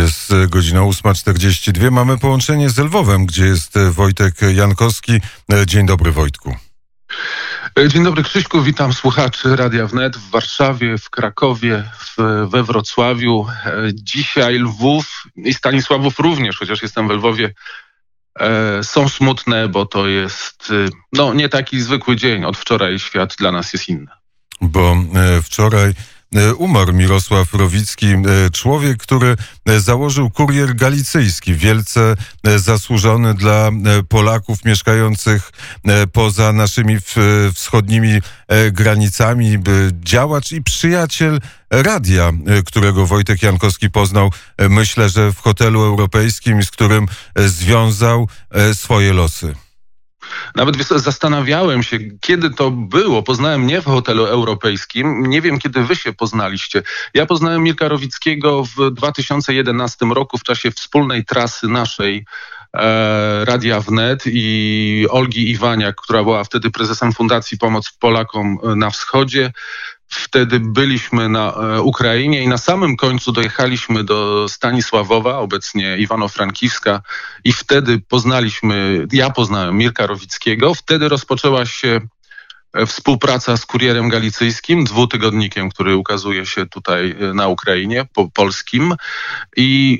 Jest godzina 8.42. Mamy połączenie z Lwowem, gdzie jest Wojtek Jankowski. Dzień dobry Wojtku. Dzień dobry Krzyśku, witam słuchaczy Radia Wnet w Warszawie, w Krakowie, w, we Wrocławiu. Dzisiaj Lwów i Stanisławów również, chociaż jestem w Lwowie, e, są smutne, bo to jest no, nie taki zwykły dzień. Od wczoraj świat dla nas jest inny. Bo e, wczoraj E, umarł Mirosław Rowicki, e, człowiek, który e, założył kurier galicyjski, wielce zasłużony dla Polaków mieszkających poza naszymi wschodnimi granicami, działacz i przyjaciel radia, którego Wojtek Jankowski poznał, myślę, że w hotelu europejskim, z którym związał swoje losy. Nawet zastanawiałem się, kiedy to było. Poznałem mnie w hotelu europejskim. Nie wiem, kiedy wy się poznaliście. Ja poznałem Mirka Rowickiego w 2011 roku w czasie wspólnej trasy naszej e, Radia Wnet i Olgi Iwaniak, która była wtedy prezesem Fundacji Pomoc Polakom na Wschodzie. Wtedy byliśmy na e, Ukrainie i na samym końcu dojechaliśmy do Stanisławowa, obecnie Iwano-Frankiwska i wtedy poznaliśmy, ja poznałem Mirka Rowickiego. Wtedy rozpoczęła się współpraca z Kurierem Galicyjskim, dwutygodnikiem, który ukazuje się tutaj e, na Ukrainie, po polskim. I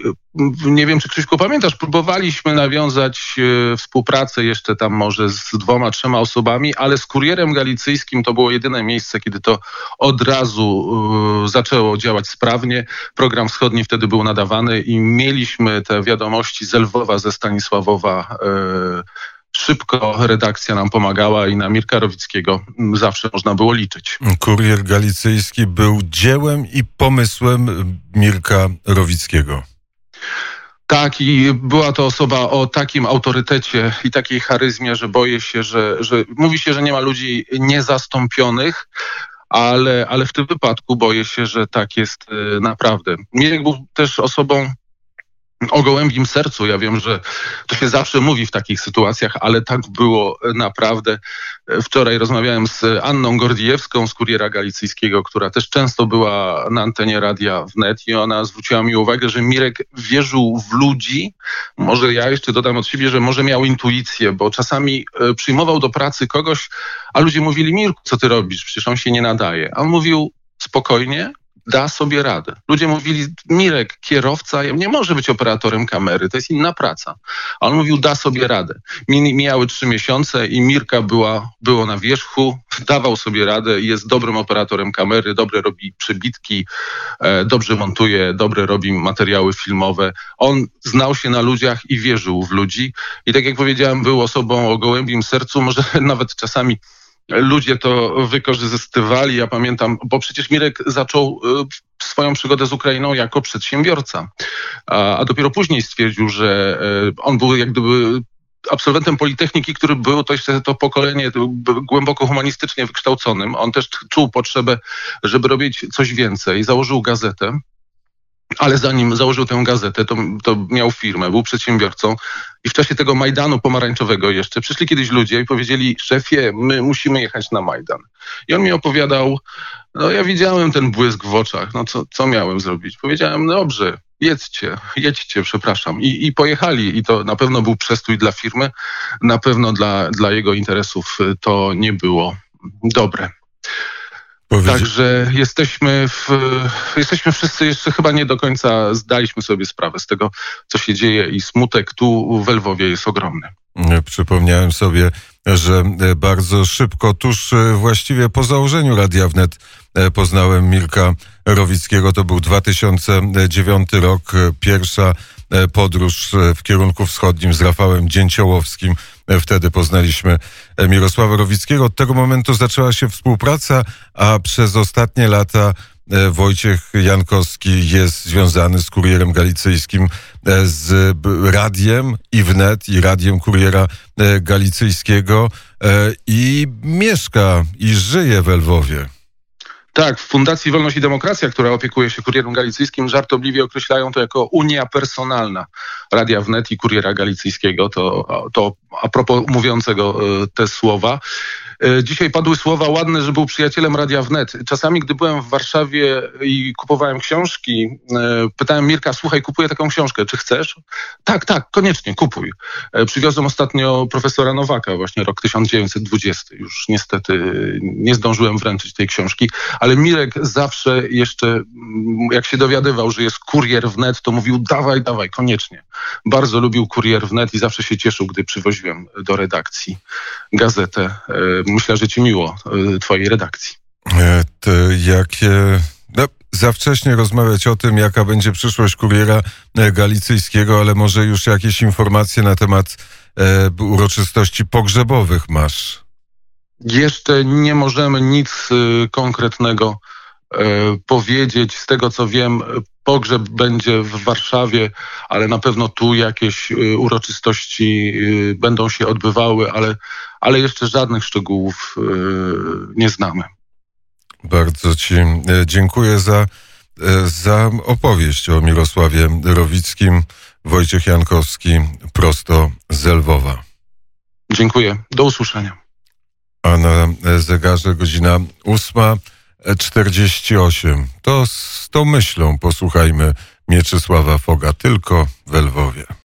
nie wiem, czy Krzyśku pamiętasz, próbowaliśmy nawiązać e, współpracę jeszcze tam może z dwoma, trzema osobami, ale z kurierem galicyjskim to było jedyne miejsce, kiedy to od razu e, zaczęło działać sprawnie. Program wschodni wtedy był nadawany i mieliśmy te wiadomości z Lwowa, ze Stanisławowa. E, szybko redakcja nam pomagała i na Mirka Rowickiego zawsze można było liczyć. Kurier galicyjski był dziełem i pomysłem Mirka Rowickiego. Tak, i była to osoba o takim autorytecie i takiej charyzmie, że boję się, że, że mówi się, że nie ma ludzi niezastąpionych, ale, ale w tym wypadku boję się, że tak jest y, naprawdę. Mirek był też osobą o gołębim sercu. Ja wiem, że to się zawsze mówi w takich sytuacjach, ale tak było naprawdę. Wczoraj rozmawiałem z Anną Gordijewską z Kuriera Galicyjskiego, która też często była na antenie radia wnet i ona zwróciła mi uwagę, że Mirek wierzył w ludzi. Może ja jeszcze dodam od siebie, że może miał intuicję, bo czasami e, przyjmował do pracy kogoś, a ludzie mówili, Mirku, co ty robisz? Przecież on się nie nadaje. A on mówił, spokojnie, da sobie radę. Ludzie mówili, Mirek, kierowca nie może być operatorem kamery, to jest inna praca. A on mówił, da sobie radę. Mijały trzy miesiące i Mirka była, było na wierzchu, dawał sobie radę i jest dobrym operatorem kamery, dobrze robi przebitki, e, dobrze montuje, dobrze robi materiały filmowe. On znał się na ludziach i wierzył w ludzi. I tak jak powiedziałem, był osobą o gołębim sercu, może nawet czasami ludzie to wykorzystywali. Ja pamiętam, bo przecież Mirek zaczął y, swoją przygodę z Ukrainą jako przedsiębiorca, a, a dopiero później stwierdził, że y, on był jak gdyby absolwentem Politechniki, który był to to pokolenie głęboko humanistycznie wykształconym. On też czuł potrzebę, żeby robić coś więcej. Założył gazetę ale zanim założył tę gazetę, to, to miał firmę, był przedsiębiorcą i w czasie tego Majdanu pomarańczowego jeszcze przyszli kiedyś ludzie i powiedzieli, szefie, my musimy jechać na Majdan. I on mi opowiadał, no ja widziałem ten błysk w oczach, no co, co miałem zrobić? Powiedziałem, no dobrze, jedźcie, jedźcie, przepraszam. I, I pojechali i to na pewno był przestój dla firmy, na pewno dla, dla jego interesów to nie było dobre. Także jesteśmy, w, jesteśmy wszyscy jeszcze chyba nie do końca zdaliśmy sobie sprawę z tego, co się dzieje i smutek tu w Lwowie jest ogromny. Przypomniałem sobie, że bardzo szybko, tuż właściwie po założeniu Radia Wnet poznałem Mirka Rowickiego. To był 2009 rok, pierwsza podróż w kierunku wschodnim z Rafałem Dzięciołowskim Wtedy poznaliśmy Mirosława Rowickiego. Od tego momentu zaczęła się współpraca, a przez ostatnie lata e, Wojciech Jankowski jest związany z Kurierem Galicyjskim, e, z radiem i wnet, i radiem Kuriera e, Galicyjskiego i mieszka i żyje w Lwowie. Tak, w Fundacji Wolność i Demokracja, która opiekuje się Kurierem Galicyjskim, żartobliwie określają to jako unia personalna Radia Wnet i Kuriera Galicyjskiego. To, to a propos mówiącego e, te słowa. E, dzisiaj padły słowa ładne, że był przyjacielem Radia Wnet. Czasami, gdy byłem w Warszawie i kupowałem książki, e, pytałem Mirka, słuchaj, kupuję taką książkę, czy chcesz? Tak, tak, koniecznie, kupuj. E, przywiozłem ostatnio profesora Nowaka, właśnie rok 1920. Już niestety nie zdążyłem wręczyć tej książki, ale Mirek zawsze jeszcze, mm, jak się dowiadywał, że jest kurier wnet, to mówił dawaj, dawaj, koniecznie. Bardzo lubił kurier wnet i zawsze się cieszył, gdy przywoziłem do redakcji gazetę. E, myślę, że ci miło e, twojej redakcji. E, to jakie... No, za wcześnie rozmawiać o tym, jaka będzie przyszłość kuriera galicyjskiego, ale może już jakieś informacje na temat e, uroczystości pogrzebowych masz? Jeszcze nie możemy nic y, konkretnego e, powiedzieć. Z tego co wiem, pogrzeb będzie w Warszawie, ale na pewno tu jakieś y, uroczystości y, będą się odbywały, ale, ale jeszcze żadnych szczegółów nie znamy. Bardzo Ci dziękuję za, za opowieść o Mirosławie Rowickim. Wojciech Jankowski, prosto z Lwowa. Dziękuję. Do usłyszenia. A na zegarze godzina 8.48. To z tą myślą posłuchajmy Mieczysława Foga tylko w Lwowie.